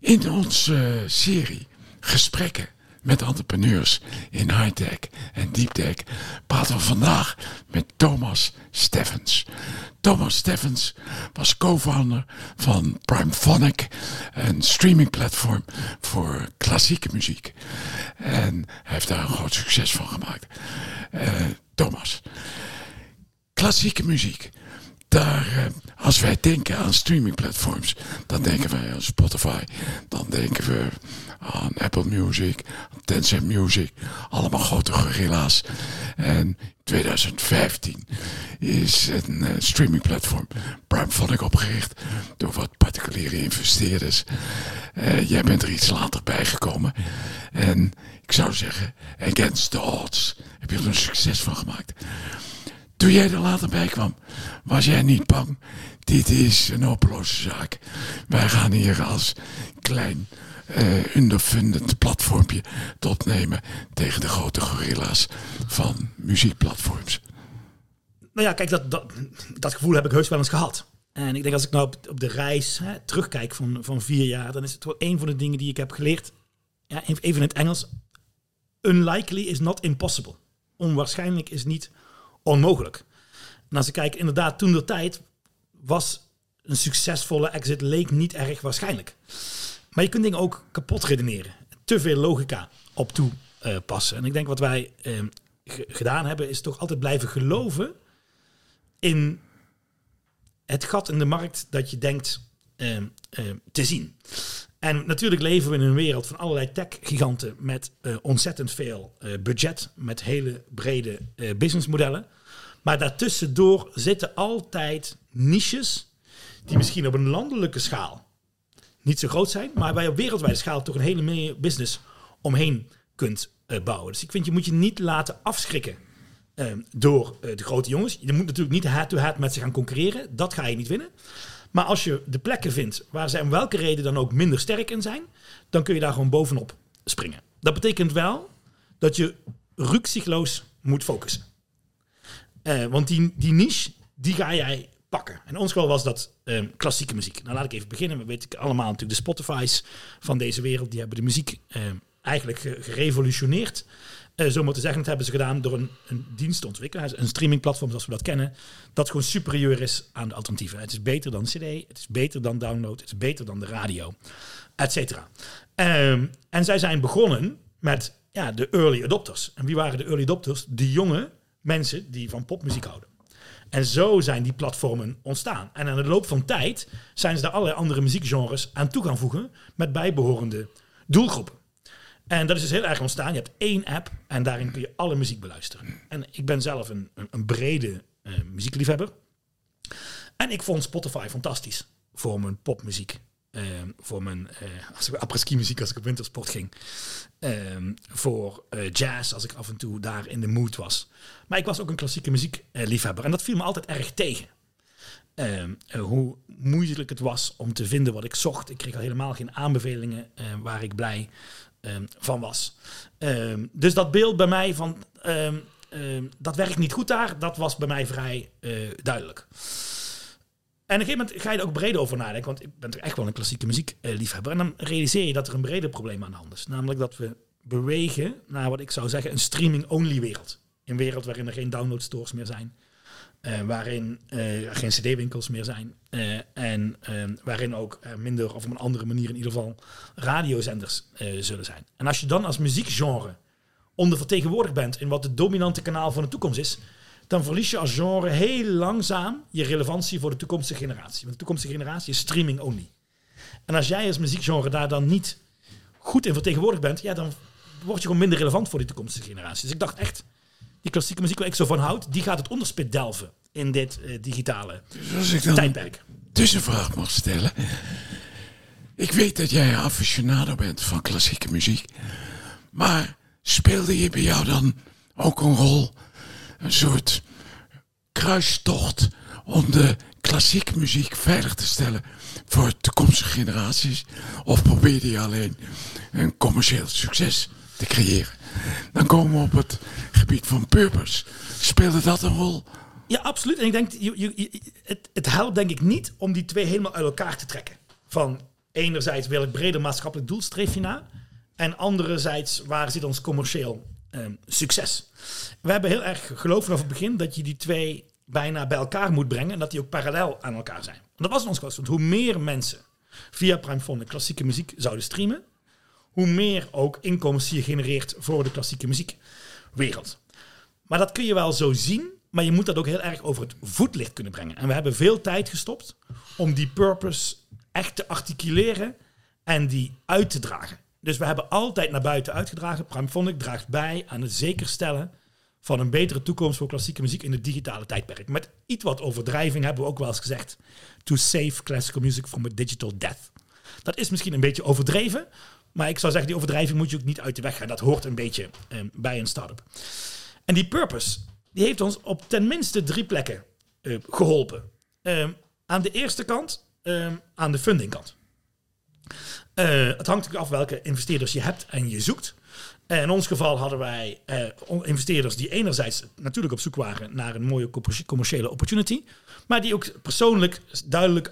In onze serie Gesprekken met entrepreneurs in high-tech en deep-tech praten we vandaag met Thomas Steffens. Thomas Steffens was co-founder van Primephonic, een streamingplatform voor klassieke muziek. En hij heeft daar een groot succes van gemaakt. Uh, Thomas, klassieke muziek daar, eh, als wij denken aan streamingplatforms, dan denken wij aan Spotify, dan denken we aan Apple Music, Tencent Music, allemaal grote gorilla's. En 2015 is een uh, streamingplatform Primephonic opgericht door wat particuliere investeerders. Uh, jij bent er iets later bijgekomen. En ik zou zeggen, against the odds, heb je er een succes van gemaakt. Toen jij er later bij kwam, was jij niet bang. Dit is een hopeloze zaak. Wij gaan hier als klein uh, underfunded platformpje tot tegen de grote gorilla's van muziekplatforms. Nou ja, kijk, dat, dat, dat gevoel heb ik heus wel eens gehad. En ik denk als ik nou op, op de reis hè, terugkijk van, van vier jaar, dan is het wel een van de dingen die ik heb geleerd. Ja, even in het Engels. Unlikely is not impossible. Onwaarschijnlijk is niet onmogelijk. Als ik kijk, inderdaad, toen de tijd was een succesvolle exit leek niet erg waarschijnlijk. Maar je kunt dingen ook kapot redeneren. Te veel logica op toepassen. en ik denk wat wij eh, gedaan hebben, is toch altijd blijven geloven in het gat in de markt dat je denkt eh, eh, te zien. En natuurlijk leven we in een wereld van allerlei tech-giganten met uh, ontzettend veel uh, budget, met hele brede uh, businessmodellen. Maar daartussendoor zitten altijd niches die misschien op een landelijke schaal niet zo groot zijn, maar waar je op wereldwijde schaal toch een hele business omheen kunt bouwen. Dus ik vind je moet je niet laten afschrikken door de grote jongens. Je moet natuurlijk niet head-to-head met ze gaan concurreren. Dat ga je niet winnen. Maar als je de plekken vindt waar zij om welke reden dan ook minder sterk in zijn, dan kun je daar gewoon bovenop springen. Dat betekent wel dat je rukzichtloos moet focussen. Uh, want die, die niche, die ga jij pakken. In ons geval was dat uh, klassieke muziek. Nou, laat ik even beginnen. We weten allemaal natuurlijk de Spotify's van deze wereld. Die hebben de muziek uh, eigenlijk gerevolutioneerd. Uh, zo moeten zeggen, dat hebben ze gedaan door een, een dienst te ontwikkelen. Een streamingplatform zoals we dat kennen. Dat gewoon superieur is aan de alternatieven. Het is beter dan CD, het is beter dan download, het is beter dan de radio, et cetera. Ehm, en zij zijn begonnen met ja, de early adopters. En wie waren de early adopters? De jonge mensen die van popmuziek houden. En zo zijn die platformen ontstaan. En aan de loop van tijd zijn ze daar allerlei andere muziekgenres aan toe gaan voegen met bijbehorende doelgroepen. En dat is dus heel erg ontstaan. Je hebt één app en daarin kun je alle muziek beluisteren. En ik ben zelf een, een, een brede uh, muziekliefhebber. En ik vond Spotify fantastisch voor mijn popmuziek. Uh, voor mijn uh, als ik apres-ski muziek als ik op wintersport ging. Uh, voor uh, jazz als ik af en toe daar in de mood was. Maar ik was ook een klassieke muziekliefhebber. en dat viel me altijd erg tegen. Ehm, hoe moeilijk het was om te vinden wat ik zocht. Ik kreeg al helemaal geen aanbevelingen waar ik blij ehm, van was. dus dat beeld bij mij van dat werkt niet goed daar, dat was bij mij vrij duidelijk. En op een gegeven moment ga je er ook breder over nadenken. Want ik ben toch echt wel een klassieke muziekliefhebber. En dan realiseer je dat er een breder probleem aan de hand is. Namelijk dat we bewegen naar wat ik zou zeggen een streaming-only wereld. Een wereld waarin er geen downloadstores meer zijn. Uh, waarin uh, geen cd-winkels meer zijn. Uh, en waarin ook minder of op een andere manier in ieder geval radiozenders zullen zijn. En als je dan als muziekgenre ondervertegenwoordigd bent in wat het dominante kanaal van de toekomst is, dan verlies je als genre heel langzaam je relevantie voor de toekomstige generatie. Want de toekomstige generatie is streaming only. En als jij als muziekgenre daar dan niet goed in vertegenwoordigd bent, ja, dan word je gewoon minder relevant voor die toekomstige generatie. Dus ik dacht echt, die klassieke muziek waar ik zo van houd, die gaat het onderspit delven in dit uh, digitale dus als ik dan tijdperk. Tussenvraag mag stellen. Ik weet dat jij aficionado bent van klassieke muziek. Maar speelde je bij jou dan ook een rol een soort kruistocht om de klassieke muziek veilig te stellen voor toekomstige generaties? Of probeerde je alleen een commercieel succes te creëren? Dan komen we op het gebied van purpose. Speelde dat een rol? Ja, absoluut. En ik denk, je, je, het, helpt denk ik niet om die twee helemaal uit elkaar te trekken. Van enerzijds wil ik breder maatschappelijk doelstreefje na. En anderzijds, waar zit ons commercieel ehm, succes? We hebben heel erg geloofd vanaf het begin dat je die twee bijna bij elkaar moet brengen en dat die ook parallel aan elkaar zijn. Dat was ons geloof. Want hoe meer mensen via Prime klassieke muziek zouden streamen, hoe meer ook inkomsten je genereert voor de klassieke muziekwereld. Maar dat kun je wel zo zien, maar je moet dat ook heel erg over het voetlicht kunnen brengen. En we hebben veel tijd gestopt om die purpose echt te articuleren en die uit te dragen. Dus we hebben altijd naar buiten uitgedragen. Primephonic draagt bij aan het zekerstellen van een betere toekomst voor klassieke muziek in het digitale tijdperk. Met iets wat overdrijving hebben we ook wel eens gezegd. To save classical music from a digital death. Dat is misschien een beetje overdreven, maar ik zou zeggen, die overdrijving moet je ook niet uit de weg gaan. Dat hoort een beetje ehm, bij een start-up. En die purpose, die heeft ons op ten minste drie plekken uh, geholpen. Ehm, aan de eerste kant, ehm, aan de fundingkant. Uh, het hangt natuurlijk af welke investeerders je hebt en je zoekt. Uh, in ons geval hadden wij uh, investeerders die enerzijds natuurlijk op zoek waren naar een mooie commerciële opportunity, maar die ook persoonlijk duidelijk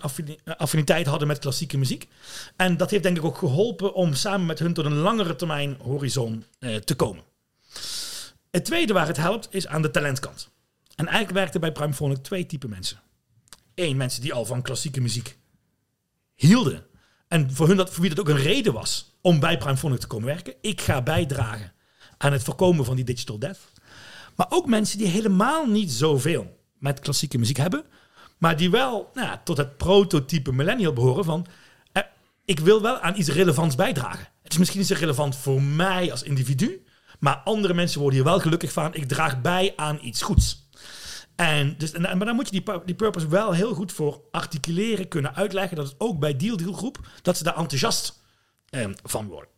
affiniteit hadden met klassieke muziek. En dat heeft denk ik ook geholpen om samen met hun tot een langere termijn horizon te komen. Het tweede waar het helpt is aan de talentkant. En eigenlijk werkte bij Primephonic twee typen mensen. Eén, mensen die al van klassieke muziek hielden. En voor, hun dat, voor wie dat ook een reden was om bij Primephonic te komen werken. Ik ga bijdragen aan het voorkomen van die digital death. Maar ook mensen die helemaal niet zoveel met klassieke muziek hebben. Maar die wel nou ja, tot het prototype millennial behoren van... Eh, ik wil wel aan iets relevants bijdragen. Het is misschien niet zo relevant voor mij als individu... Maar andere mensen worden hier wel gelukkig van. Ik draag bij aan iets goeds. En dus, en, maar dan moet je die, die purpose wel heel goed voor articuleren, kunnen uitleggen. Dat het ook bij Deal Deal Groep, dat ze daar enthousiast eh, van worden.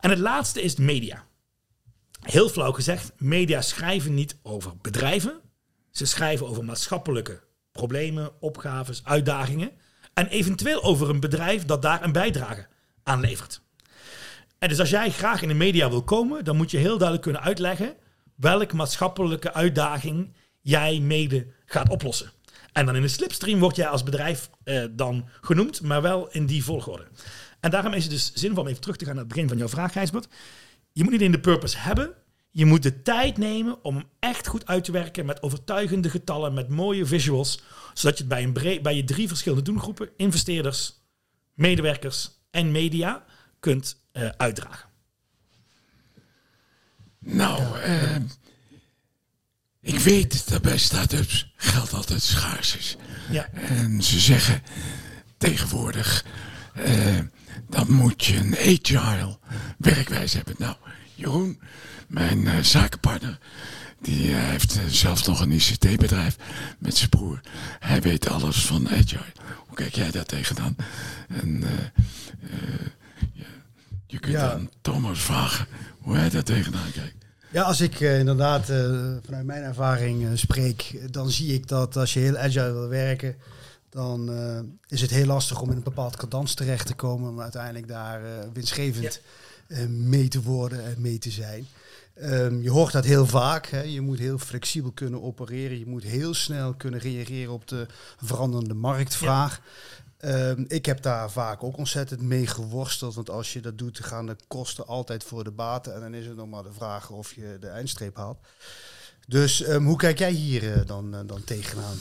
En het laatste is media. Heel flauw gezegd, media schrijven niet over bedrijven. Ze schrijven over maatschappelijke problemen, opgaves, uitdagingen. En eventueel over een bedrijf dat daar een bijdrage aan levert. En dus als jij graag in de media wil komen, dan moet je heel duidelijk kunnen uitleggen welke maatschappelijke uitdaging jij mede gaat oplossen. En dan in de slipstream word jij als bedrijf eh, dan genoemd, maar wel in die volgorde. En daarom is het dus zinvol om even terug te gaan naar het begin van jouw vraag, Gijsbert. Je moet niet in de purpose hebben. Je moet de tijd nemen om hem echt goed uit te werken met overtuigende getallen, met mooie visuals, zodat je het bij, een bij je drie verschillende doelgroepen, investeerders, medewerkers en media, kunt uh, uitdragen? Nou, uh, ik weet dat bij start-ups geld altijd schaars is. Ja. En ze zeggen tegenwoordig, uh, dan moet je een agile werkwijze hebben. Nou, Jeroen, mijn zakenpartner, die heeft zelf nog een ICT-bedrijf met zijn broer. Hij weet alles van agile. Hoe kijk jij daar tegenaan? En je kunt ja. aan Thomas vragen hoe hij daar tegenaan kijkt. Ja, als ik uh, inderdaad uh, vanuit mijn ervaring uh, spreek, dan zie ik dat als je heel agile wil werken, dan is het heel lastig om in een bepaald cadans terecht te komen, om uiteindelijk daar winstgevend ja. mee te worden en mee te zijn. Um, je hoort dat heel vaak. Hè. Je moet heel flexibel kunnen opereren. Je moet heel snel kunnen reageren op de veranderende marktvraag. Ehm, ik heb daar vaak ook ontzettend mee geworsteld. Want als je dat doet, gaan de kosten altijd voor de baten. En dan is het nog maar de vraag of je de eindstreep haalt. Dus ehm, hoe kijk jij hier uh, dan, uh, dan tegenaan?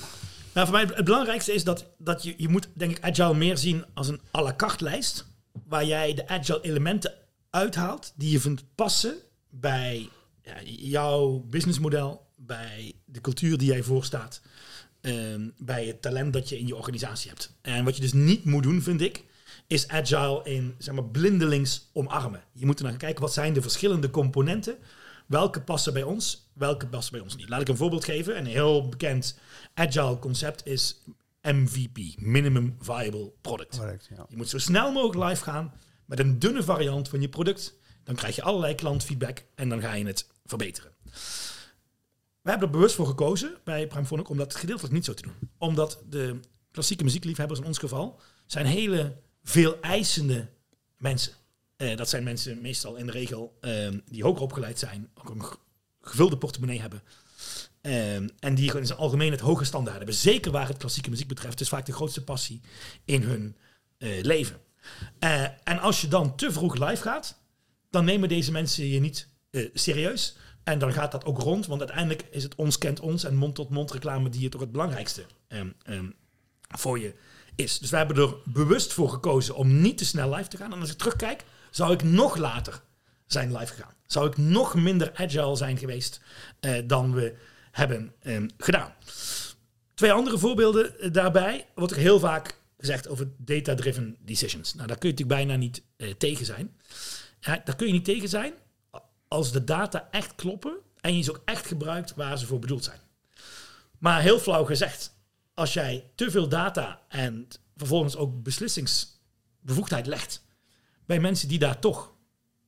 Nou, voor mij het belangrijkste is dat, dat je, je moet, denk ik, agile meer zien als een à la carte lijst. Waar jij de agile elementen uithaalt die je vindt passen bij ja, jouw businessmodel, bij de cultuur die jij voorstaat. Ehm, bij het talent dat je in je organisatie hebt. En wat je dus niet moet doen, vind ik, is agile in zeg maar, blindelings omarmen. Je moet er naar kijken wat zijn de verschillende componenten. Welke passen bij ons, welke passen bij ons niet. Laat ik een voorbeeld geven. Een heel bekend agile concept is MVP, Minimum Viable Product. Correct, ja. Je moet zo snel mogelijk live gaan met een dunne variant van je product. Dan krijg je allerlei klantfeedback en dan ga je het verbeteren. We hebben er bewust voor gekozen bij Primephonic om dat gedeeltelijk niet zo te doen. Omdat de klassieke muziekliefhebbers in ons geval zijn hele veel eisende mensen. Uh, dat zijn mensen meestal in de regel uh, die hoger opgeleid zijn, ook een gevulde portemonnee hebben. Uh, en die in zijn algemeen het hoge standaard hebben. Zeker waar het klassieke muziek betreft. Is vaak de grootste passie in hun eh, leven. Eh, en als je dan te vroeg live gaat, dan nemen deze mensen je niet serieus. En dan gaat dat ook rond, want uiteindelijk is het ons kent ons en mond-tot-mond reclame die je toch het belangrijkste ehm, ehm, voor je is. Dus wij hebben er bewust voor gekozen om niet te snel live te gaan. En als ik terugkijk, zou ik nog later zijn live gegaan. Zou ik nog minder agile zijn geweest eh, dan we hebben ehm, gedaan. Twee andere voorbeelden eh, daarbij. Wordt er heel vaak gezegd over data-driven decisions. Nou, daar kun je natuurlijk bijna niet eh, tegen zijn. Ja, daar kun je niet tegen zijn als de data echt kloppen en je ze ook echt gebruikt waar ze voor bedoeld zijn. Maar heel flauw gezegd, als jij te veel data en vervolgens ook beslissingsbevoegdheid legt bij mensen die daar toch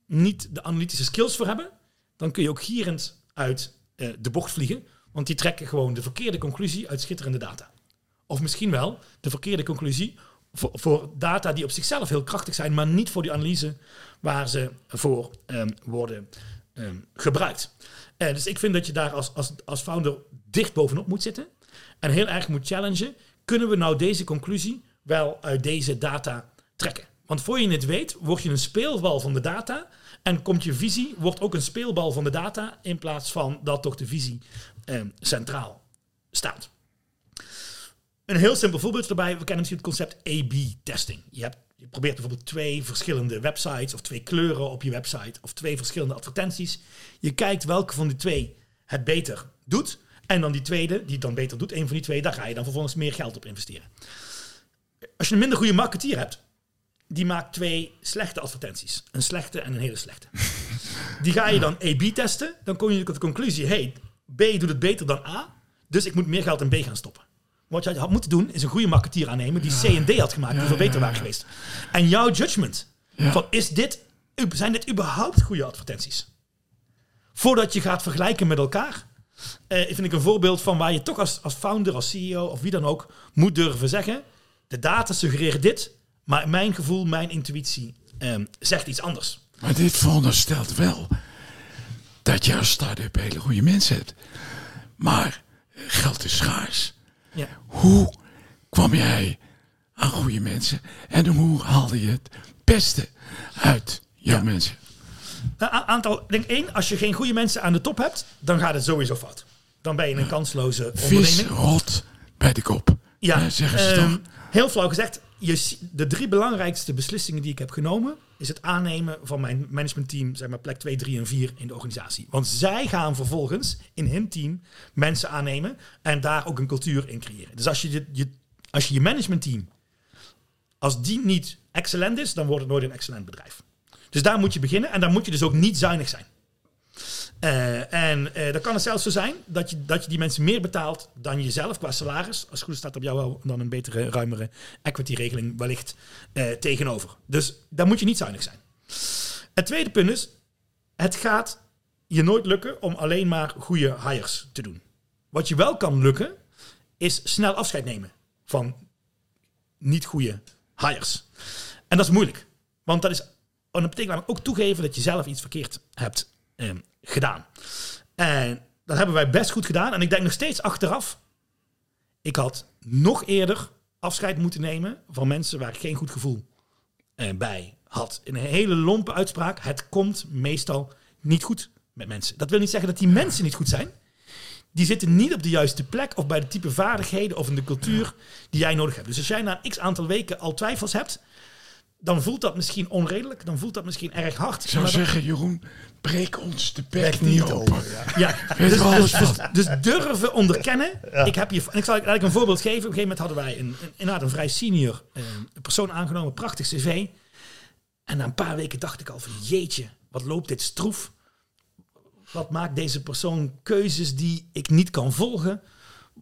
niet de analytische skills voor hebben, dan kun je ook gierend uit eh, de bocht vliegen, want die trekken gewoon de verkeerde conclusie uit schitterende data. Of misschien wel de verkeerde conclusie voor, voor data die op zichzelf heel krachtig zijn, maar niet voor die analyse waar ze voor um, worden um, gebruikt. Uh, dus ik vind dat je daar als, als, als founder dicht bovenop moet zitten en heel erg moet challengen. Kunnen we nou deze conclusie wel uit deze data trekken? Want voor je het weet, word je een speelbal van de data. En komt je visie, wordt ook een speelbal van de data. In plaats van dat toch de visie eh, centraal staat. Een heel simpel voorbeeld erbij. We kennen misschien het concept A-B-testing. Je, hebt, je probeert bijvoorbeeld twee verschillende websites of twee kleuren op je website of twee verschillende advertenties. Je kijkt welke van die twee het beter doet. En dan die tweede, die het dan beter doet, een van die twee, daar ga je dan vervolgens meer geld op investeren. Als je een minder goede marketeer hebt, die maakt twee slechte advertenties. Een slechte en een hele slechte. Die ga je dan A-B testen. Dan kom je tot de conclusie, hey, B doet het beter dan A. Dus ik moet meer geld in B gaan stoppen. Wat je had moeten doen, is een goede marketeer aannemen die C en D had gemaakt, die veel beter waren geweest. En jouw judgment van is dit, zijn dit überhaupt goede advertenties? Voordat je gaat vergelijken met elkaar, eh, vind ik een voorbeeld van waar je toch als, als founder, als CEO of wie dan ook moet durven zeggen: de data suggereren dit, maar mijn gevoel, mijn intuïtie eh, zegt iets anders. Maar dit veronderstelt wel dat je als start-up hele goede mensen hebt. Maar geld is schaars. Ja. Hoe kwam jij aan goede mensen en hoe haalde je het beste uit jouw Ja. mensen? Een a- aantal, denk één, als je geen goede mensen aan de top hebt, dan gaat het sowieso fout. Dan ben je een kansloze Vis onderneming. rot bij de kop. Ja, zeggen ze toch? Heel flauw gezegd, de drie belangrijkste beslissingen die ik heb genomen, is het aannemen van mijn managementteam, zeg maar plek 2, 3 en 4 in de organisatie. Want zij gaan vervolgens in hun team mensen aannemen en daar ook een cultuur in creëren. Dus als je je, je, als je, je managementteam, als die niet excellent is, dan wordt het nooit een excellent bedrijf. Dus daar moet je beginnen en daar moet je dus ook niet zuinig zijn. Eh, en eh, dan kan het zelfs zo zijn dat je, dat je die mensen meer betaalt dan jezelf qua salaris. Als het goed staat op jou wel dan een betere, ruimere equity-regeling wellicht eh, tegenover. Dus daar moet je niet zuinig zijn. Het tweede punt is, het gaat je nooit lukken om alleen maar goede hires te doen. Wat je wel kan lukken, is snel afscheid nemen van niet goede hires. En dat is moeilijk. Want dat, is, en dat betekent ook toegeven dat je zelf iets verkeerd hebt ehm, gedaan. En dat hebben wij best goed gedaan. En ik denk nog steeds achteraf, ik had nog eerder afscheid moeten nemen van mensen waar ik geen goed gevoel eh, bij had. In een hele lompe uitspraak, het komt meestal niet goed met mensen. Dat wil niet zeggen dat die mensen niet goed zijn. Die zitten niet op de juiste plek of bij de type vaardigheden of in de cultuur die jij nodig hebt. Dus als jij na een x aantal weken al twijfels hebt, dan voelt dat misschien onredelijk, dan voelt dat misschien erg hard. Ik zou dan- zeggen, Jeroen, breek ons de bek niet open. Ja, dus, alles dus, dus, dus durven onderkennen. Ik, heb hier, en ik zal eigenlijk een voorbeeld geven. Op een gegeven moment hadden wij een, een, inderdaad een vrij senior eh, persoon aangenomen, prachtig cv. En na een paar weken dacht ik al van jeetje, wat loopt dit stroef. Wat maakt deze persoon keuzes die ik niet kan volgen?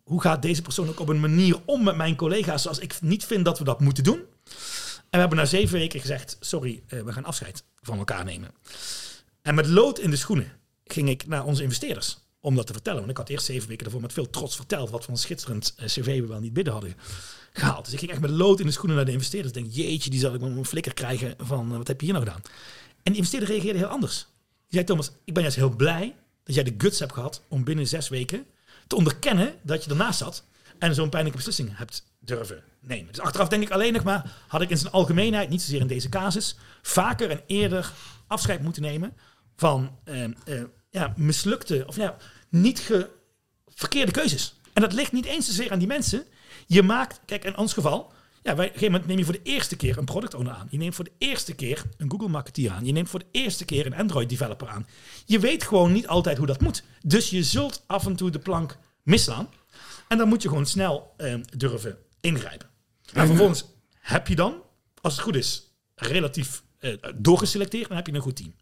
Hoe gaat deze persoon ook op een manier om met mijn collega's zoals ik niet vind dat we dat moeten doen? En we hebben na zeven weken gezegd, sorry, eh, we gaan afscheid van elkaar nemen. En met lood in de schoenen ging ik naar onze investeerders om dat te vertellen. Want ik had eerst zeven weken daarvoor met veel trots verteld wat voor een schitterend eh, cv we wel niet binnen hadden gehaald. Dus ik ging echt met lood in de schoenen naar de investeerders. Ik denk, jeetje, die zal ik wel een flikker krijgen van, eh, wat heb je hier nou gedaan? En de investeerder reageerde heel anders. Die zei, Thomas, ik ben juist heel blij dat jij de guts hebt gehad om binnen zes weken te onderkennen dat je ernaast zat en zo'n pijnlijke beslissing hebt durven nemen. Dus achteraf denk ik alleen nog maar, had ik in zijn algemeenheid, niet zozeer in deze casus, vaker en eerder afscheid moeten nemen van eh, eh, ja, mislukte of ja, niet verkeerde keuzes. En dat ligt niet eens zozeer aan die mensen. Je maakt, kijk, in ons geval, ja, bij een gegeven moment neem je voor de eerste keer een product owner aan. Je neemt voor de eerste keer een Google marketeer aan. Je neemt voor de eerste keer een Android developer aan. Je weet gewoon niet altijd hoe dat moet. Dus je zult af en toe de plank misslaan. En dan moet je gewoon snel eh, durven ingrijpen. En vervolgens heb je dan, als het goed is, relatief eh, doorgeselecteerd. Dan heb je een goed team.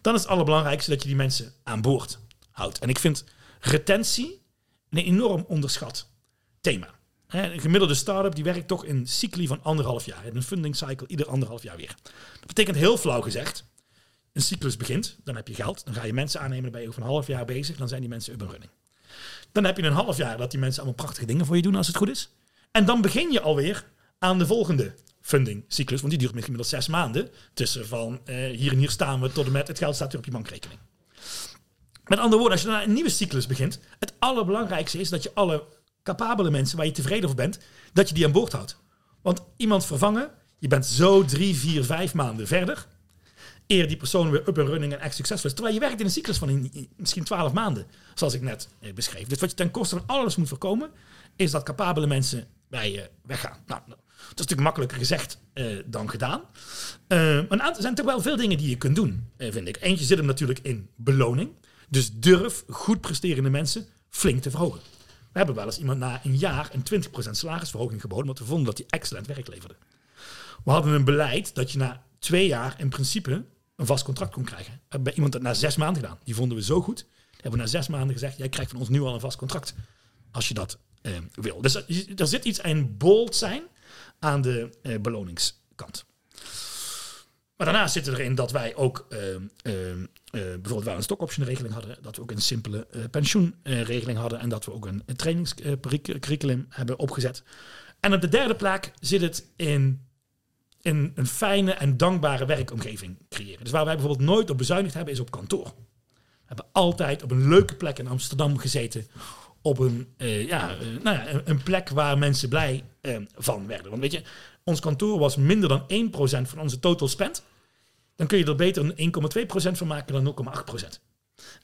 Dan is het allerbelangrijkste dat je die mensen aan boord houdt. En ik vind retentie een enorm onderschat thema. Een gemiddelde start-up die werkt toch in cycli van anderhalf jaar. In een funding cycle ieder anderhalf jaar weer. Dat betekent heel flauw gezegd, een cyclus begint, dan heb je geld, dan ga je mensen aannemen, dan ben je over een half jaar bezig, dan zijn die mensen up and running. Dan heb je een half jaar dat die mensen allemaal prachtige dingen voor je doen als het goed is. En dan begin je alweer aan de volgende funding cyclus, want die duurt gemiddeld zes maanden. Tussen van eh, hier en hier staan we tot en met het geld staat weer op je bankrekening. Met andere woorden, als je naar een nieuwe cyclus begint, het allerbelangrijkste is dat je alle capabele mensen waar je tevreden over bent, dat je die aan boord houdt. Want iemand vervangen, je bent zo drie, vier, vijf maanden verder, eer die persoon weer up en running en echt succesvol is. Terwijl je werkt in een cyclus van misschien twaalf maanden, zoals ik net eh, beschreef. Dus wat je ten koste van alles moet voorkomen, is dat capabele mensen bij je weggaan. Nou, dat is natuurlijk makkelijker gezegd eh, dan gedaan. Eh, maar er zijn toch wel veel dingen die je kunt doen, eh, vind ik. Eentje zit hem natuurlijk in beloning. Dus durf goed presterende mensen flink te verhogen. We hebben wel eens iemand na een jaar een 20% salarisverhoging geboden, want we vonden dat hij excellent werk leverde. We hadden een beleid dat je na twee jaar in principe een vast contract kon krijgen. We hebben bij iemand dat na zes maanden gedaan. Die vonden we zo goed. Die hebben we na zes maanden gezegd, jij krijgt van ons nu al een vast contract. Als je dat eh, wil. Dus er, zit iets aan bold zijn aan de eh, beloningskant. Maar daarnaast zit erin dat wij ook eh, eh, eh, bijvoorbeeld wel een stock option regeling hadden. Dat we ook een simpele eh, pensioenregeling hadden. En dat we ook een, een trainingscurriculum hebben opgezet. En op de derde plek zit het in, in een fijne en dankbare werkomgeving creëren. Dus waar wij bijvoorbeeld nooit op bezuinigd hebben, is op kantoor. We hebben altijd op een leuke plek in Amsterdam gezeten. Op een, eh, ja, eh, nou ja, een- plek waar mensen blij eh, van werden. Want weet je, ons kantoor was minder dan 1% van onze total spend. Dan kun je er beter een 1,2% van maken dan 0,8%.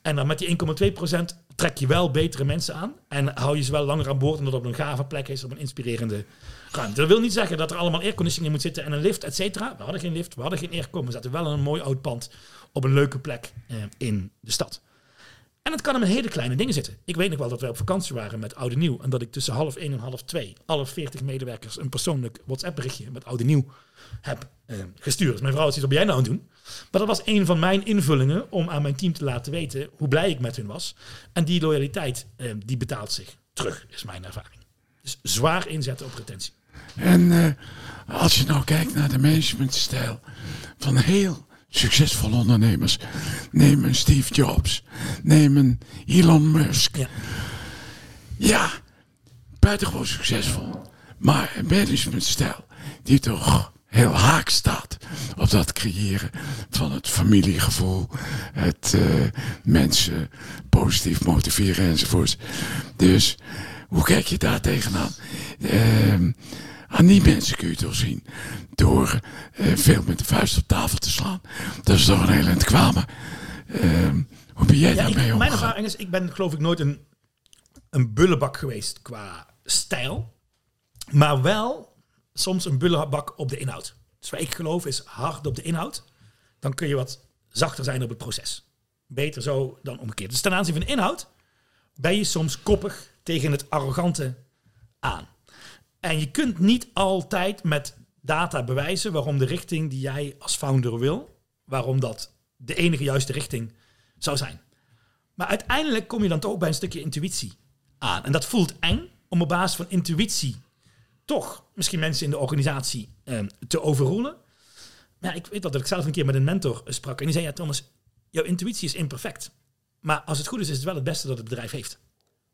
En dan met die 1,2% trek je wel betere mensen aan. En hou je ze wel langer aan boord. Omdat het op een gave plek is, op een inspirerende ruimte. Dat wil niet zeggen dat er allemaal airconditioning in moet zitten en een lift, et cetera. We hadden geen lift, we hadden geen airco. We zaten wel in een mooi oud pand op een leuke plek in de stad. En het kan hem in hele kleine dingen zitten. Ik weet nog wel dat wij op vakantie waren met Oude Nieuw. En dat ik tussen half één en half twee alle 40 medewerkers een persoonlijk WhatsApp berichtje met Oude Nieuw heb eh, gestuurd. Mijn vrouw zei, wat ben jij nou aan het doen? Maar dat was een van mijn invullingen om aan mijn team te laten weten hoe blij ik met hun was. En die loyaliteit, eh, die betaalt zich terug, is mijn ervaring. Dus zwaar inzetten op retentie. En eh, als je nou kijkt naar de managementstijl van heel succesvolle ondernemers. Neem een Steve Jobs. Neem een Elon Musk. Ja. Ja, buitengewoon succesvol. Maar een managementstijl die toch heel haak staat op dat creëren van het familiegevoel, het eh, mensen positief motiveren enzovoorts. Dus hoe kijk je daar tegenaan? Ehm, aan die mensen kun je toch zien door eh, veel met de vuist op tafel te slaan. Dat is toch een heel eind kwamen. Ehm, hoe ben jij Ja, daarmee mijn ervaring is, ik ben geloof ik nooit een, een bullebak geweest qua stijl. Maar wel soms een bullebak op de inhoud. Dus waar ik geloof is hard op de inhoud. Dan kun je wat zachter zijn op het proces. Beter zo dan omgekeerd. Dus ten aanzien van de inhoud ben je soms koppig tegen het arrogante aan. En je kunt niet altijd met data bewijzen waarom de richting die jij als founder wil, waarom dat de enige juiste richting zou zijn. Maar uiteindelijk kom je dan toch bij een stukje intuïtie aan. En dat voelt eng om op basis van intuïtie toch misschien mensen in de organisatie eh, te overroelen. Maar ja, ik weet wel dat ik zelf een keer met een mentor sprak. En die zei, ja Thomas, jouw intuïtie is imperfect. Maar als het goed is, is het wel het beste dat het bedrijf heeft.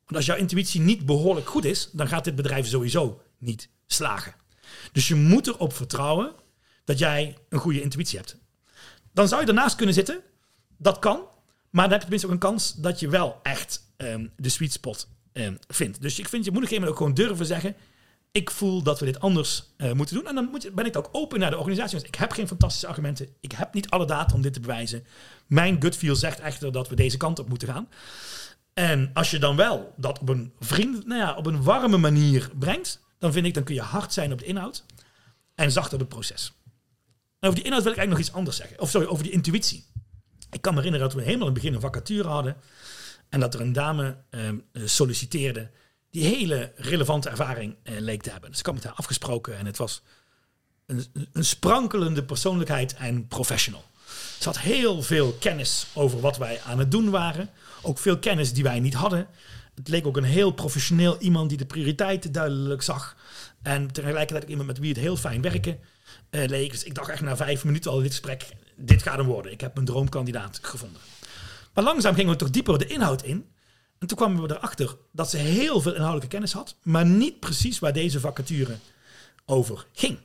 Want als jouw intuïtie niet behoorlijk goed is, dan gaat dit bedrijf sowieso niet slagen. Dus je moet erop vertrouwen dat jij een goede intuïtie hebt. Dan zou je ernaast kunnen zitten. Dat kan. Maar dan heb je tenminste ook een kans dat je wel echt ehm, de sweet spot ehm, vindt. Dus ik vind, je moet op een gegeven moment ook gewoon durven zeggen... ik voel dat we dit anders eh, moeten doen. En dan moet je, ben ik ook open naar de organisatie. Ik heb geen fantastische argumenten. Ik heb niet alle data om dit te bewijzen. Mijn gut feel zegt echter dat we deze kant op moeten gaan. En als je dan wel dat op een vriend, nou ja, op een warme manier brengt, dan vind ik, dan kun je hard zijn op de inhoud en zacht op het proces. En over die inhoud wil ik eigenlijk nog iets anders zeggen. Of sorry, over die intuïtie. Ik kan me herinneren dat we helemaal in het begin een vacature hadden. En dat er een dame ehm, eh, solliciteerde die hele relevante ervaring eh, leek te hebben. Dus ik had met haar afgesproken en het was een, een sprankelende persoonlijkheid en professional. Ze had heel veel kennis over wat wij aan het doen waren. Ook veel kennis die wij niet hadden. Het leek ook een heel professioneel iemand die de prioriteiten duidelijk zag. En tegelijkertijd ook iemand met wie het heel fijn werken eh, leek. Dus ik dacht echt na vijf minuten al dit gesprek, dit gaat hem worden. Ik heb mijn droomkandidaat gevonden. Maar langzaam gingen we toch dieper de inhoud in. En toen kwamen we erachter dat ze heel veel inhoudelijke kennis had, maar niet precies waar deze vacature over ging.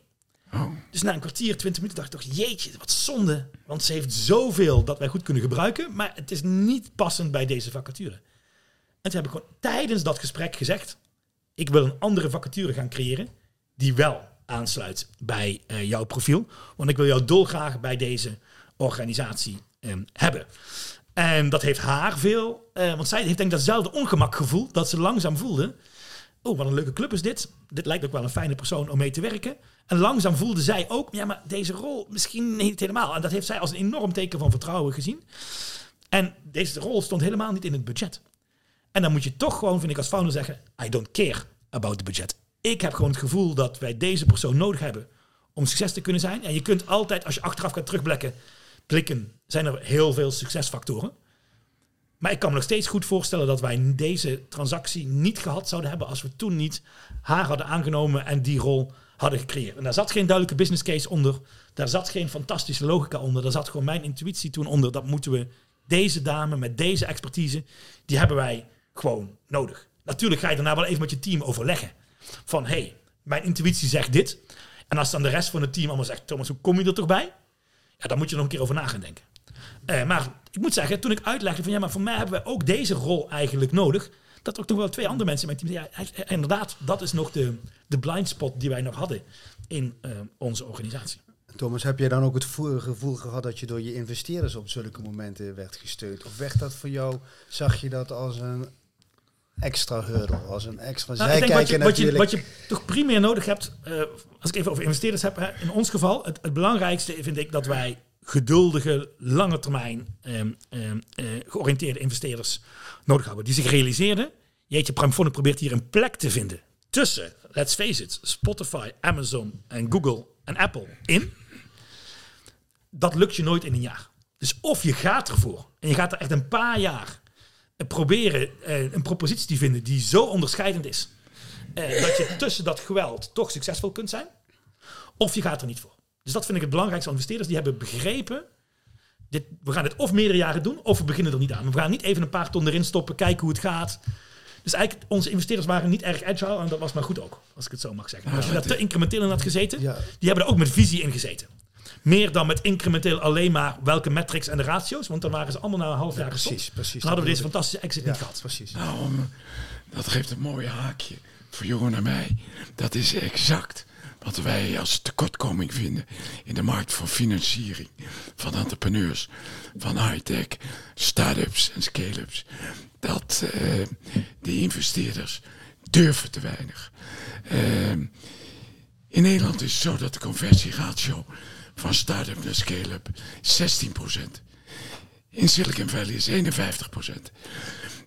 Oh. Dus na een kwartier, twintig minuten dacht ik toch, jeetje, wat zonde. Want ze heeft zoveel dat wij goed kunnen gebruiken, maar het is niet passend bij deze vacature. En heb ik gewoon tijdens dat gesprek gezegd, ik wil een andere vacature gaan creëren die wel aansluit bij eh, jouw profiel. Want ik wil jou dolgraag bij deze organisatie ehm, hebben. En dat heeft haar veel, eh, want zij heeft denk ik datzelfde ongemakgevoel dat ze langzaam voelde. Oh, wat een leuke club is dit. Dit lijkt ook wel een fijne persoon om mee te werken. En langzaam voelde zij ook, ja, maar deze rol misschien niet helemaal. En dat heeft zij als een enorm teken van vertrouwen gezien. En deze rol stond helemaal niet in het budget. En dan moet je toch gewoon, vind ik als founder zeggen, I don't care about the budget. Ik heb gewoon het gevoel dat wij deze persoon nodig hebben om succes te kunnen zijn. En je kunt altijd, als je achteraf gaat terugblikken, blikken, zijn er heel veel succesfactoren. Maar ik kan me nog steeds goed voorstellen dat wij deze transactie niet gehad zouden hebben als we toen niet haar hadden aangenomen en die rol hadden gecreëerd. En daar zat geen duidelijke business case onder. Daar zat geen fantastische logica onder. Daar zat gewoon mijn intuïtie toen onder. Dat moeten we, deze dame met deze expertise, die hebben wij gewoon nodig. Natuurlijk ga je daarna wel even met je team overleggen. Van, hé, hey, mijn intuïtie zegt dit. En als dan de rest van het team allemaal zegt, Thomas, hoe kom je er toch bij? Ja, dan moet je nog een keer over na gaan denken. Eh, maar ik moet zeggen, toen ik uitlegde van ja, maar voor mij hebben we ook deze rol eigenlijk nodig. Dat ook nog wel twee andere mensen in mijn team. Ja, inderdaad, dat is nog de, de blind spot die wij nog hadden in eh, onze organisatie. Thomas, heb jij dan ook het vo- gevoel gehad dat je door je investeerders op zulke momenten werd gesteund? Of werd dat voor jou, zag je dat als een extra hurdle, als een extra... Nou, Zij wat je, wat, je, wat je toch primair nodig hebt, eh, als ik even over investeerders heb, hè, in ons geval, het, het belangrijkste vind ik dat wij geduldige, lange termijn ehm, ehm, eh, georiënteerde investeerders nodig hebben. Die zich realiseerden, jeetje, Primefone probeert hier een plek te vinden tussen, let's face it, Spotify, Amazon en Google en Apple in. Dat lukt je nooit in een jaar. Dus of je gaat ervoor en je gaat er echt een paar jaar proberen eh, een propositie te vinden die zo onderscheidend is. eh, dat je tussen dat geweld toch succesvol kunt zijn. Of je gaat er niet voor. Dus dat vind ik het belangrijkste aan investeerders. Die hebben begrepen, dit, we gaan dit of meerdere jaren doen, of we beginnen er niet aan. We gaan niet even een paar ton erin stoppen, kijken hoe het gaat. Dus eigenlijk, onze investeerders waren niet erg agile. En dat was maar goed ook, als ik het zo mag zeggen. Maar als je daar te incrementeel in had gezeten, die hebben er ook met visie in gezeten. Meer dan met incrementeel alleen maar welke metrics en de ratio's. Want dan waren ze allemaal na een half jaar gestopt. precies, precies. Dan hadden we deze fantastische exit ja, niet gehad. precies. Nou, dat geeft een mooi haakje voor Jeroen en mij. Dat is exact wat wij als tekortkoming vinden in de markt van financiering, van entrepreneurs, van high-tech, start-ups en scale-ups. Dat eh, de investeerders durven te weinig. Eh, in Nederland is het zo dat de conversieratio van start-up naar scale-up 16%. In Silicon Valley is 51%.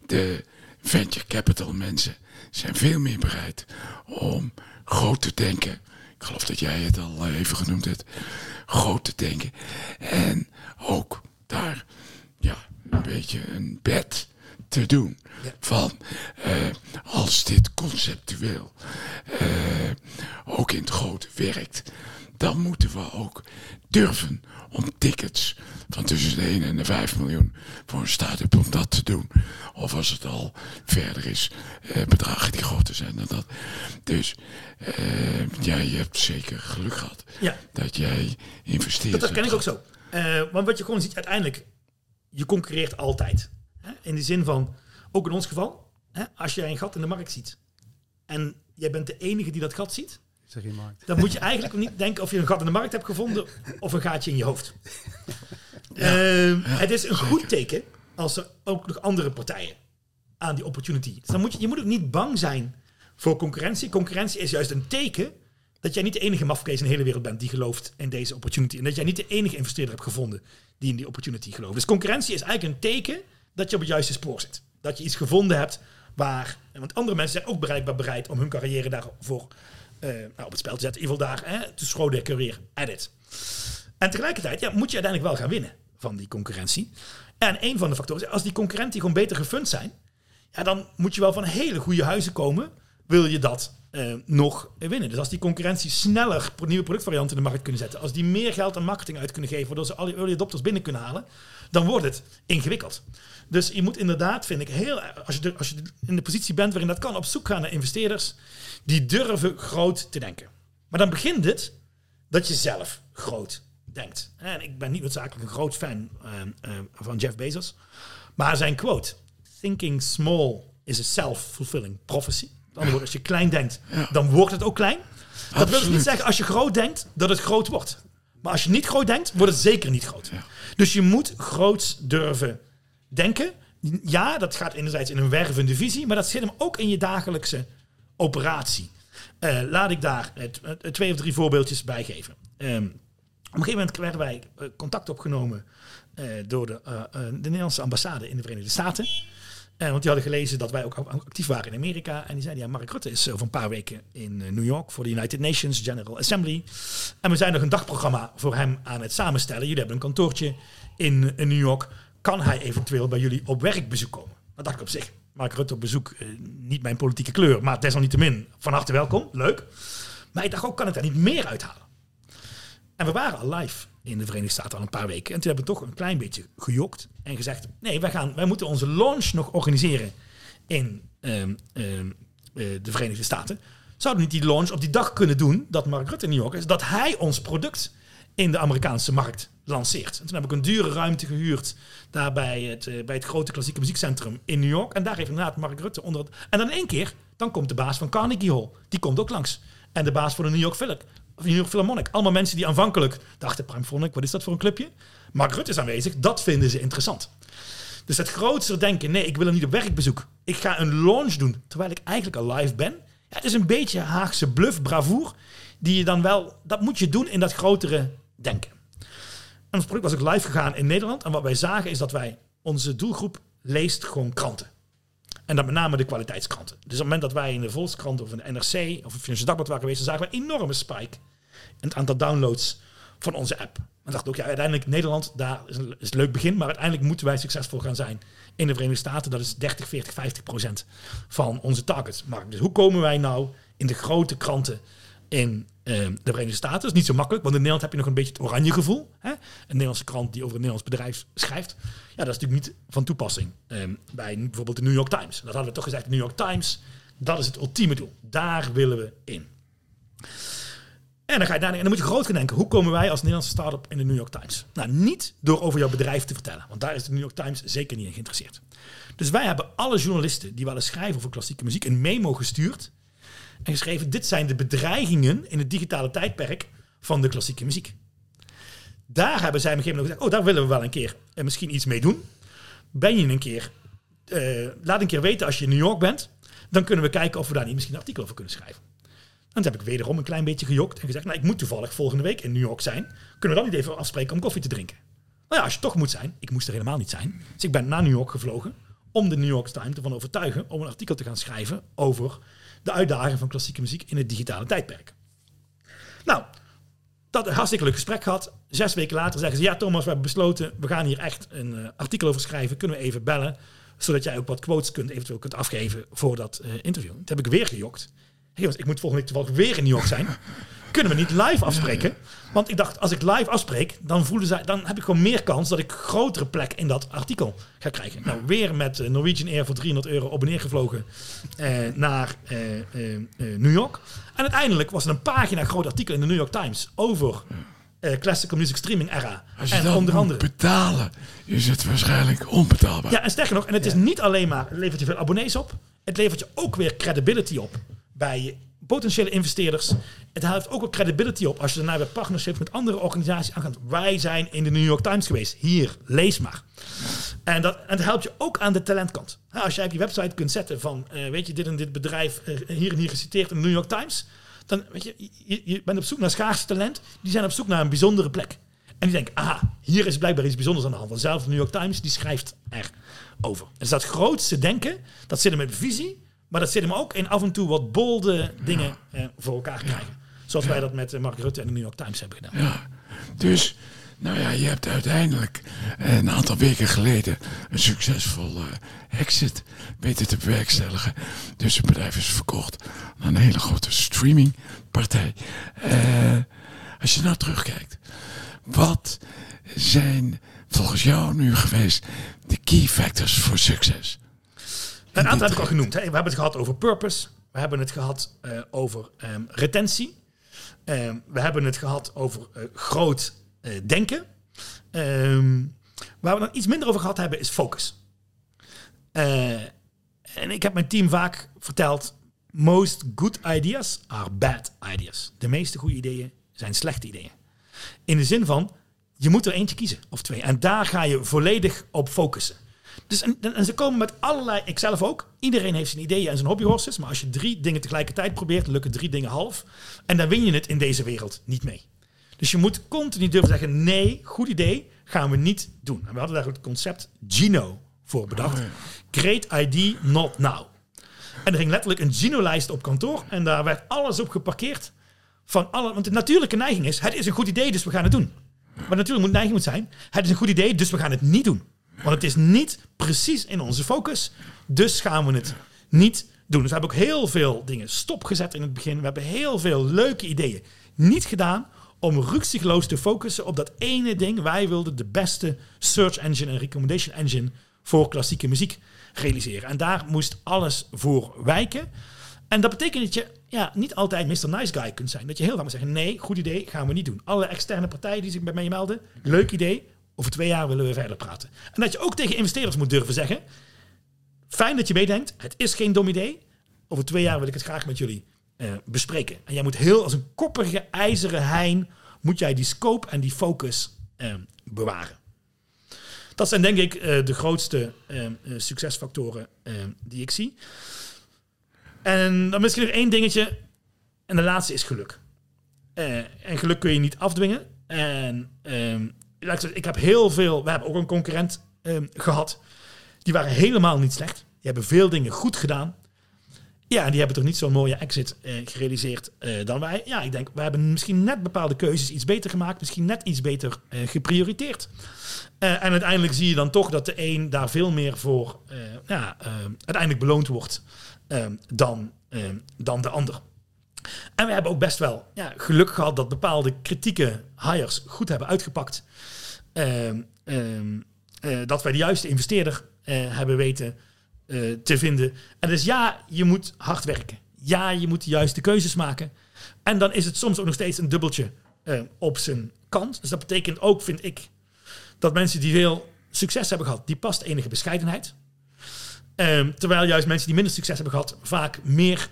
De venture capital mensen zijn veel meer bereid om groot te denken. Ik geloof dat jij het al even genoemd hebt. Groot te denken. En ook daar ja, een beetje een bed te doen. Van eh, als dit conceptueel eh, ook in het grote werkt, dan moeten we ook durven om tickets van tussen de 1 en de 5 miljoen voor een start-up om dat te doen. Of als het al verder is, eh, bedragen die groter zijn dan dat. Dus eh, je hebt zeker geluk gehad Ja. dat jij investeert. Dat, dat ken ik ook zo. Eh, want wat je gewoon ziet, uiteindelijk, je concurreert altijd. Hè? In de zin van, ook in ons geval, hè, als jij een gat in de markt ziet en jij bent de enige die dat gat ziet, Zeg je markt. dan moet je eigenlijk niet denken of je een gat in de markt hebt gevonden of een gaatje in je hoofd. Ehm, het is een goed teken als er ook nog andere partijen aan die opportunity. Dus dan moet je, je moet ook niet bang zijn voor concurrentie. Concurrentie is juist een teken dat jij niet de enige mafkees in de hele wereld bent die gelooft in deze opportunity. En dat jij niet de enige investeerder hebt gevonden die in die opportunity gelooft. Dus concurrentie is eigenlijk een teken dat je op het juiste spoor zit. Dat je iets gevonden hebt waar... Want andere mensen zijn ook bereikbaar bereid om hun carrière daarvoor eh, nou, op het spel te zetten. In daar hè, te schroden career edit. En tegelijkertijd ja, moet je uiteindelijk wel gaan winnen van die concurrentie. En een van de factoren is, als die concurrenten gewoon beter gefund zijn, ja, dan moet je wel van hele goede huizen komen, wil je dat eh, nog winnen. Dus als die concurrentie sneller nieuwe productvarianten in de markt kunnen zetten, als die meer geld aan marketing uit kunnen geven, waardoor ze al die early adopters binnen kunnen halen, dan wordt het ingewikkeld. Dus je moet inderdaad, vind ik, heel, als je, als je in de positie bent waarin dat kan, op zoek gaan naar investeerders die durven groot te denken. Maar dan begint het dat je zelf groot denkt. En ik ben niet noodzakelijk een groot fan ehm, ehm, van Jeff Bezos. Maar zijn quote: Thinking small is a self-fulfilling prophecy. Woorden, als je klein denkt, dan wordt het ook klein. Dat wil dus niet zeggen als je groot denkt dat het groot wordt. Maar als je niet groot denkt, wordt het zeker niet groot. Dus je moet groots durven denken. Ja, dat gaat enerzijds in een wervende visie, maar dat zit hem ook in je dagelijkse operatie. Eh, laat ik daar twee of drie voorbeeldjes bij geven. Ehm, op een gegeven moment werden wij eh, contact opgenomen eh, door de, de Nederlandse ambassade in de Verenigde Staten. Eh, want die hadden gelezen dat wij ook ac- actief waren in Amerika. En die zeiden, ja, Mark Rutte is over een paar weken in eh, New York voor de United Nations General Assembly. En we zijn nog een dagprogramma voor hem aan het samenstellen. Jullie hebben een kantoortje in, New York. Kan hij eventueel bij jullie op werkbezoek komen? Dat dacht ik op zich. Mark Rutte op bezoek, eh, niet mijn politieke kleur, maar desalniettemin van harte welkom. Leuk. Maar ik dacht ook, kan ik daar niet meer uithalen? En we waren al live in de Verenigde Staten al een paar weken. En toen hebben we toch een klein beetje gejokt en gezegd: nee, wij, gaan, wij moeten onze launch nog organiseren in ehm, ehm, eh, de Verenigde Staten. Zouden we niet die launch op die dag kunnen doen dat Mark Rutte in New York is, dat hij ons product in de Amerikaanse markt lanceert. En toen heb ik een dure ruimte gehuurd daar bij het, eh, bij het grote klassieke muziekcentrum in New York. En daar heeft inderdaad Mark Rutte onder. het- En dan één keer, dan komt de baas van Carnegie Hall. Die komt ook langs. En de baas van de New York Philharmonic. New York Philharmonic. Allemaal mensen die aanvankelijk dachten, Philharmonic, wat is dat voor een clubje? Mark Rutte is aanwezig, dat vinden ze interessant. Dus het grootste denken, nee, ik wil er niet op werkbezoek. Ik ga een launch doen, terwijl ik eigenlijk al live ben. Ja, het is een beetje Haagse bluff, bravoer, die je dan wel, dat moet je doen in dat grotere denken. En ons product was ook live gegaan in Nederland. En wat wij zagen is dat wij, onze doelgroep leest gewoon kranten. En dan met name de kwaliteitskranten. Dus op het moment dat wij in de Volkskrant of in de NRC of het Financiële Dagblad waren geweest, dan zagen we een enorme spike in het aantal downloads van onze app. En dacht ook, ja, uiteindelijk Nederland, daar is een, leuk begin, maar uiteindelijk moeten wij succesvol gaan zijn in de Verenigde Staten. Dat is 30, 40, 50 procent van onze targetmarkt. Dus hoe komen wij nou in de grote kranten in de Verenigde Staten? Is niet zo makkelijk, want in Nederland heb je nog een beetje het oranje gevoel. Hè? Een Nederlandse krant die over een Nederlands bedrijf schrijft. Ja, dat is natuurlijk niet van toepassing eh, bij bijvoorbeeld de New York Times. Dat hadden we toch gezegd, de New York Times, dat is het ultieme doel. Daar willen we in. En dan ga je daar, en dan moet je groot gaan denken. Hoe komen wij als Nederlandse start-up in de New York Times? Nou, niet door over jouw bedrijf te vertellen. Want daar is de New York Times zeker niet in geïnteresseerd. Dus wij hebben alle journalisten die wel eens schrijven over klassieke muziek een memo gestuurd. En geschreven, dit zijn de bedreigingen in het digitale tijdperk van de klassieke muziek. Daar hebben zij op een gegeven moment gezegd, oh, daar willen we wel een keer en misschien iets mee doen. Ben je een keer, eh, laat een keer weten als je in New York bent. Dan kunnen we kijken of we daar niet misschien een artikel over kunnen schrijven. En toen heb ik wederom een klein beetje gejokt en gezegd, nou, ik moet toevallig volgende week in New York zijn. Kunnen we dan niet even afspreken om koffie te drinken? Nou ja, als je toch moet zijn, ik moest er helemaal niet zijn. Dus ik ben naar New York gevlogen om de New York Times ervan overtuigen om een artikel te gaan schrijven over de uitdaging van klassieke muziek in het digitale tijdperk. Nou, dat een hartstikke leuk gesprek gehad. Zes weken later zeggen ze, ja Thomas, we hebben besloten, we gaan hier echt een eh, artikel over schrijven. Kunnen we even bellen, zodat jij ook wat quotes kunt, eventueel kunt afgeven voor dat eh, interview. Toen heb ik weer gejokt. Hey, ik moet volgende week toevallig weer in New York zijn. Kunnen we niet live afspreken? Want ik dacht, als ik live afspreek, dan, voelen zij, dan heb ik gewoon meer kans dat ik grotere plek in dat artikel ga krijgen. Nou, weer met eh, Norwegian Air voor 300 euro op en neer gevlogen eh, naar eh, eh, eh, New York. En uiteindelijk was er een pagina groot artikel in de New York Times over eh, classical music streaming era. Als je En dan onder moet andere. betalen, is het waarschijnlijk onbetaalbaar. Ja, en sterker nog, en het is niet alleen maar, het levert je veel abonnees op, het levert je ook weer credibility op bij potentiële investeerders. Het helpt ook wel credibility op als je daarna weer partnerships met andere organisaties aangaat. Wij zijn in de New York Times geweest. Hier, lees maar. En dat, en dat helpt je ook aan de talentkant. Als jij op je website kunt zetten van, eh, weet je, dit en dit bedrijf eh, hier en hier geciteerd in de New York Times. Dan, weet je, je, je bent op zoek naar schaarse talent. Die zijn op zoek naar een bijzondere plek. En die denken, aha, hier is blijkbaar iets bijzonders aan de hand. Want zelfs de New York Times, die schrijft er over. Dus dat grootste denken, dat zit hem met visie. Maar dat zit hem ook in af en toe wat bolde dingen eh, voor elkaar krijgen. Zoals wij dat met eh, Mark Rutte en de New York Times hebben gedaan. Ja, dus, nou ja, je hebt uiteindelijk eh, een aantal weken geleden een succesvol exit weten te bewerkstelligen. Dus het bedrijf is verkocht aan een hele grote streamingpartij. Eh, als je nou terugkijkt, wat zijn volgens jou nu geweest de key factors voor succes? Een aantal heb ik al genoemd. Hè. We hebben het gehad over purpose. We hebben het gehad eh, over ehm, retentie. Ehm, we hebben het gehad over eh, groot eh, denken. Ehm, waar we dan iets minder over gehad hebben is focus. Eh, en ik heb mijn team vaak verteld: most good ideas are bad ideas. De meeste goede ideeën zijn slechte ideeën. In de zin van, je moet er eentje kiezen of twee. En daar ga je volledig op focussen. Dus en, en ze komen met allerlei, ik zelf ook. Iedereen heeft zijn ideeën en zijn hobbyhorses. Maar als je drie dingen tegelijkertijd probeert, lukken drie dingen half. En dan win je het in deze wereld niet mee. Dus je moet continu durven zeggen: nee, goed idee, gaan we niet doen. En we hadden daar het concept Gino voor bedacht. Oh. Great ID, not now. En er ging letterlijk een Gino-lijst op kantoor. En daar werd alles op geparkeerd. Van alle, want de natuurlijke neiging is: het is een goed idee, dus we gaan het doen. Maar natuurlijk moet neiging moet zijn: het is een goed idee, dus we gaan het niet doen. Want het is niet precies in onze focus, dus gaan we het niet doen. Dus we hebben ook heel veel dingen stopgezet in het begin. We hebben heel veel leuke ideeën niet gedaan om ruksigloos te focussen op dat ene ding. Wij wilden de beste search engine en recommendation engine voor klassieke muziek realiseren. En daar moest alles voor wijken. En dat betekent dat je ja, niet altijd Mr. Nice Guy kunt zijn. Dat je heel vaak moet zeggen, nee, goed idee, gaan we niet doen. Alle externe partijen die zich bij mij melden, leuk idee, over twee jaar willen we verder praten. En dat je ook tegen investeerders moet durven zeggen, fijn dat je meedenkt, het is geen dom idee. Over twee jaar wil ik het graag met jullie eh, bespreken. En jij moet heel als een koppige ijzeren hein, moet jij die scope en die focus eh, bewaren. Dat zijn denk ik eh, de grootste succesfactoren die ik zie. En dan misschien nog één dingetje. En de laatste is geluk. En geluk kun je niet afdwingen. En ehm, ik heb heel veel... We hebben ook een concurrent ehm, gehad. Die waren helemaal niet slecht. Die hebben veel dingen goed gedaan. Ja, en die hebben toch niet zo'n mooie exit eh, gerealiseerd eh, dan wij. Ja, ik denk, we hebben misschien net bepaalde keuzes iets beter gemaakt. Misschien net iets beter eh, geprioriteerd. En uiteindelijk zie je dan toch dat de een daar veel meer voor ja, eh, uiteindelijk beloond wordt eh, dan, dan de ander. En we hebben ook best wel ja, geluk gehad dat bepaalde kritieke hires goed hebben uitgepakt. Ehm, ehm, eh, dat wij de juiste investeerder eh, hebben weten eh, te vinden. En dus ja, je moet hard werken. Ja, je moet de juiste keuzes maken. En dan is het soms ook nog steeds een dubbeltje op zijn kant. Dus dat betekent ook, vind ik, dat mensen die veel succes hebben gehad, die past enige bescheidenheid. Ehm, terwijl juist mensen die minder succes hebben gehad, vaak meer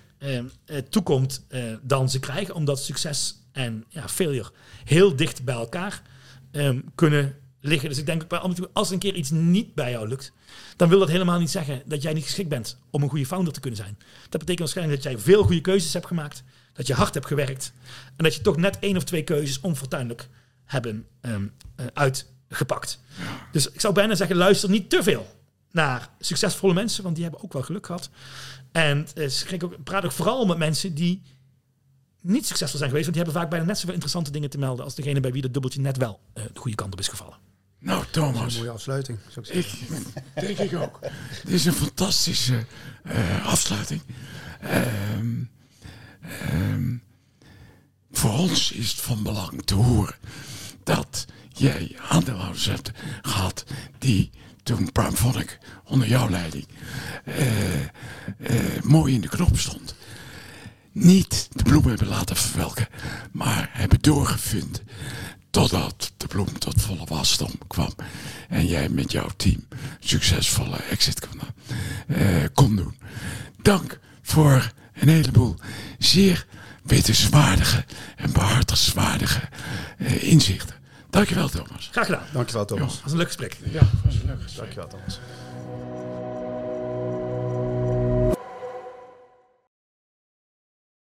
toekomt eh, dan ze krijgen. Omdat succes en ja, failure heel dicht bij elkaar ehm, kunnen liggen. Dus ik denk als een keer iets niet bij jou lukt, dan wil dat helemaal niet zeggen dat jij niet geschikt bent om een goede founder te kunnen zijn. Dat betekent waarschijnlijk dat jij veel goede keuzes hebt gemaakt, dat je hard hebt gewerkt en dat je toch net één of twee keuzes onfortuinlijk hebben ehm, eh, uitgepakt. Dus ik zou bijna zeggen, luister niet te veel naar succesvolle mensen, want die hebben ook wel geluk gehad. En eh, schrik ook, praat ook vooral met mensen die niet succesvol zijn geweest, want die hebben vaak bijna net zoveel interessante dingen te melden als degene bij wie dat dubbeltje net wel eh, de goede kant op is gevallen. Nou, Thomas. Mooie afsluiting, zou ik zeggen. Ik denk ik ook. Dit is een fantastische eh, afsluiting. Ehm, ehm, voor ons is het van belang te horen dat jij aandeelhouders hebt gehad die toen Primefonic onder jouw leiding eh, eh, mooi in de knop stond. Niet de bloem hebben laten verwelken, maar hebben doorgevind totdat de bloem tot volle wasdom kwam. En jij met jouw team succesvolle exit kon, eh, kon doen. Dank voor een heleboel zeer wetenswaardige en behartigswaardige eh, inzichten. Dankjewel, Thomas. Graag gedaan. Dankjewel, Thomas. Dat was een leuk gesprek. Ja, was een leuk gesprek. Dankjewel, Thomas.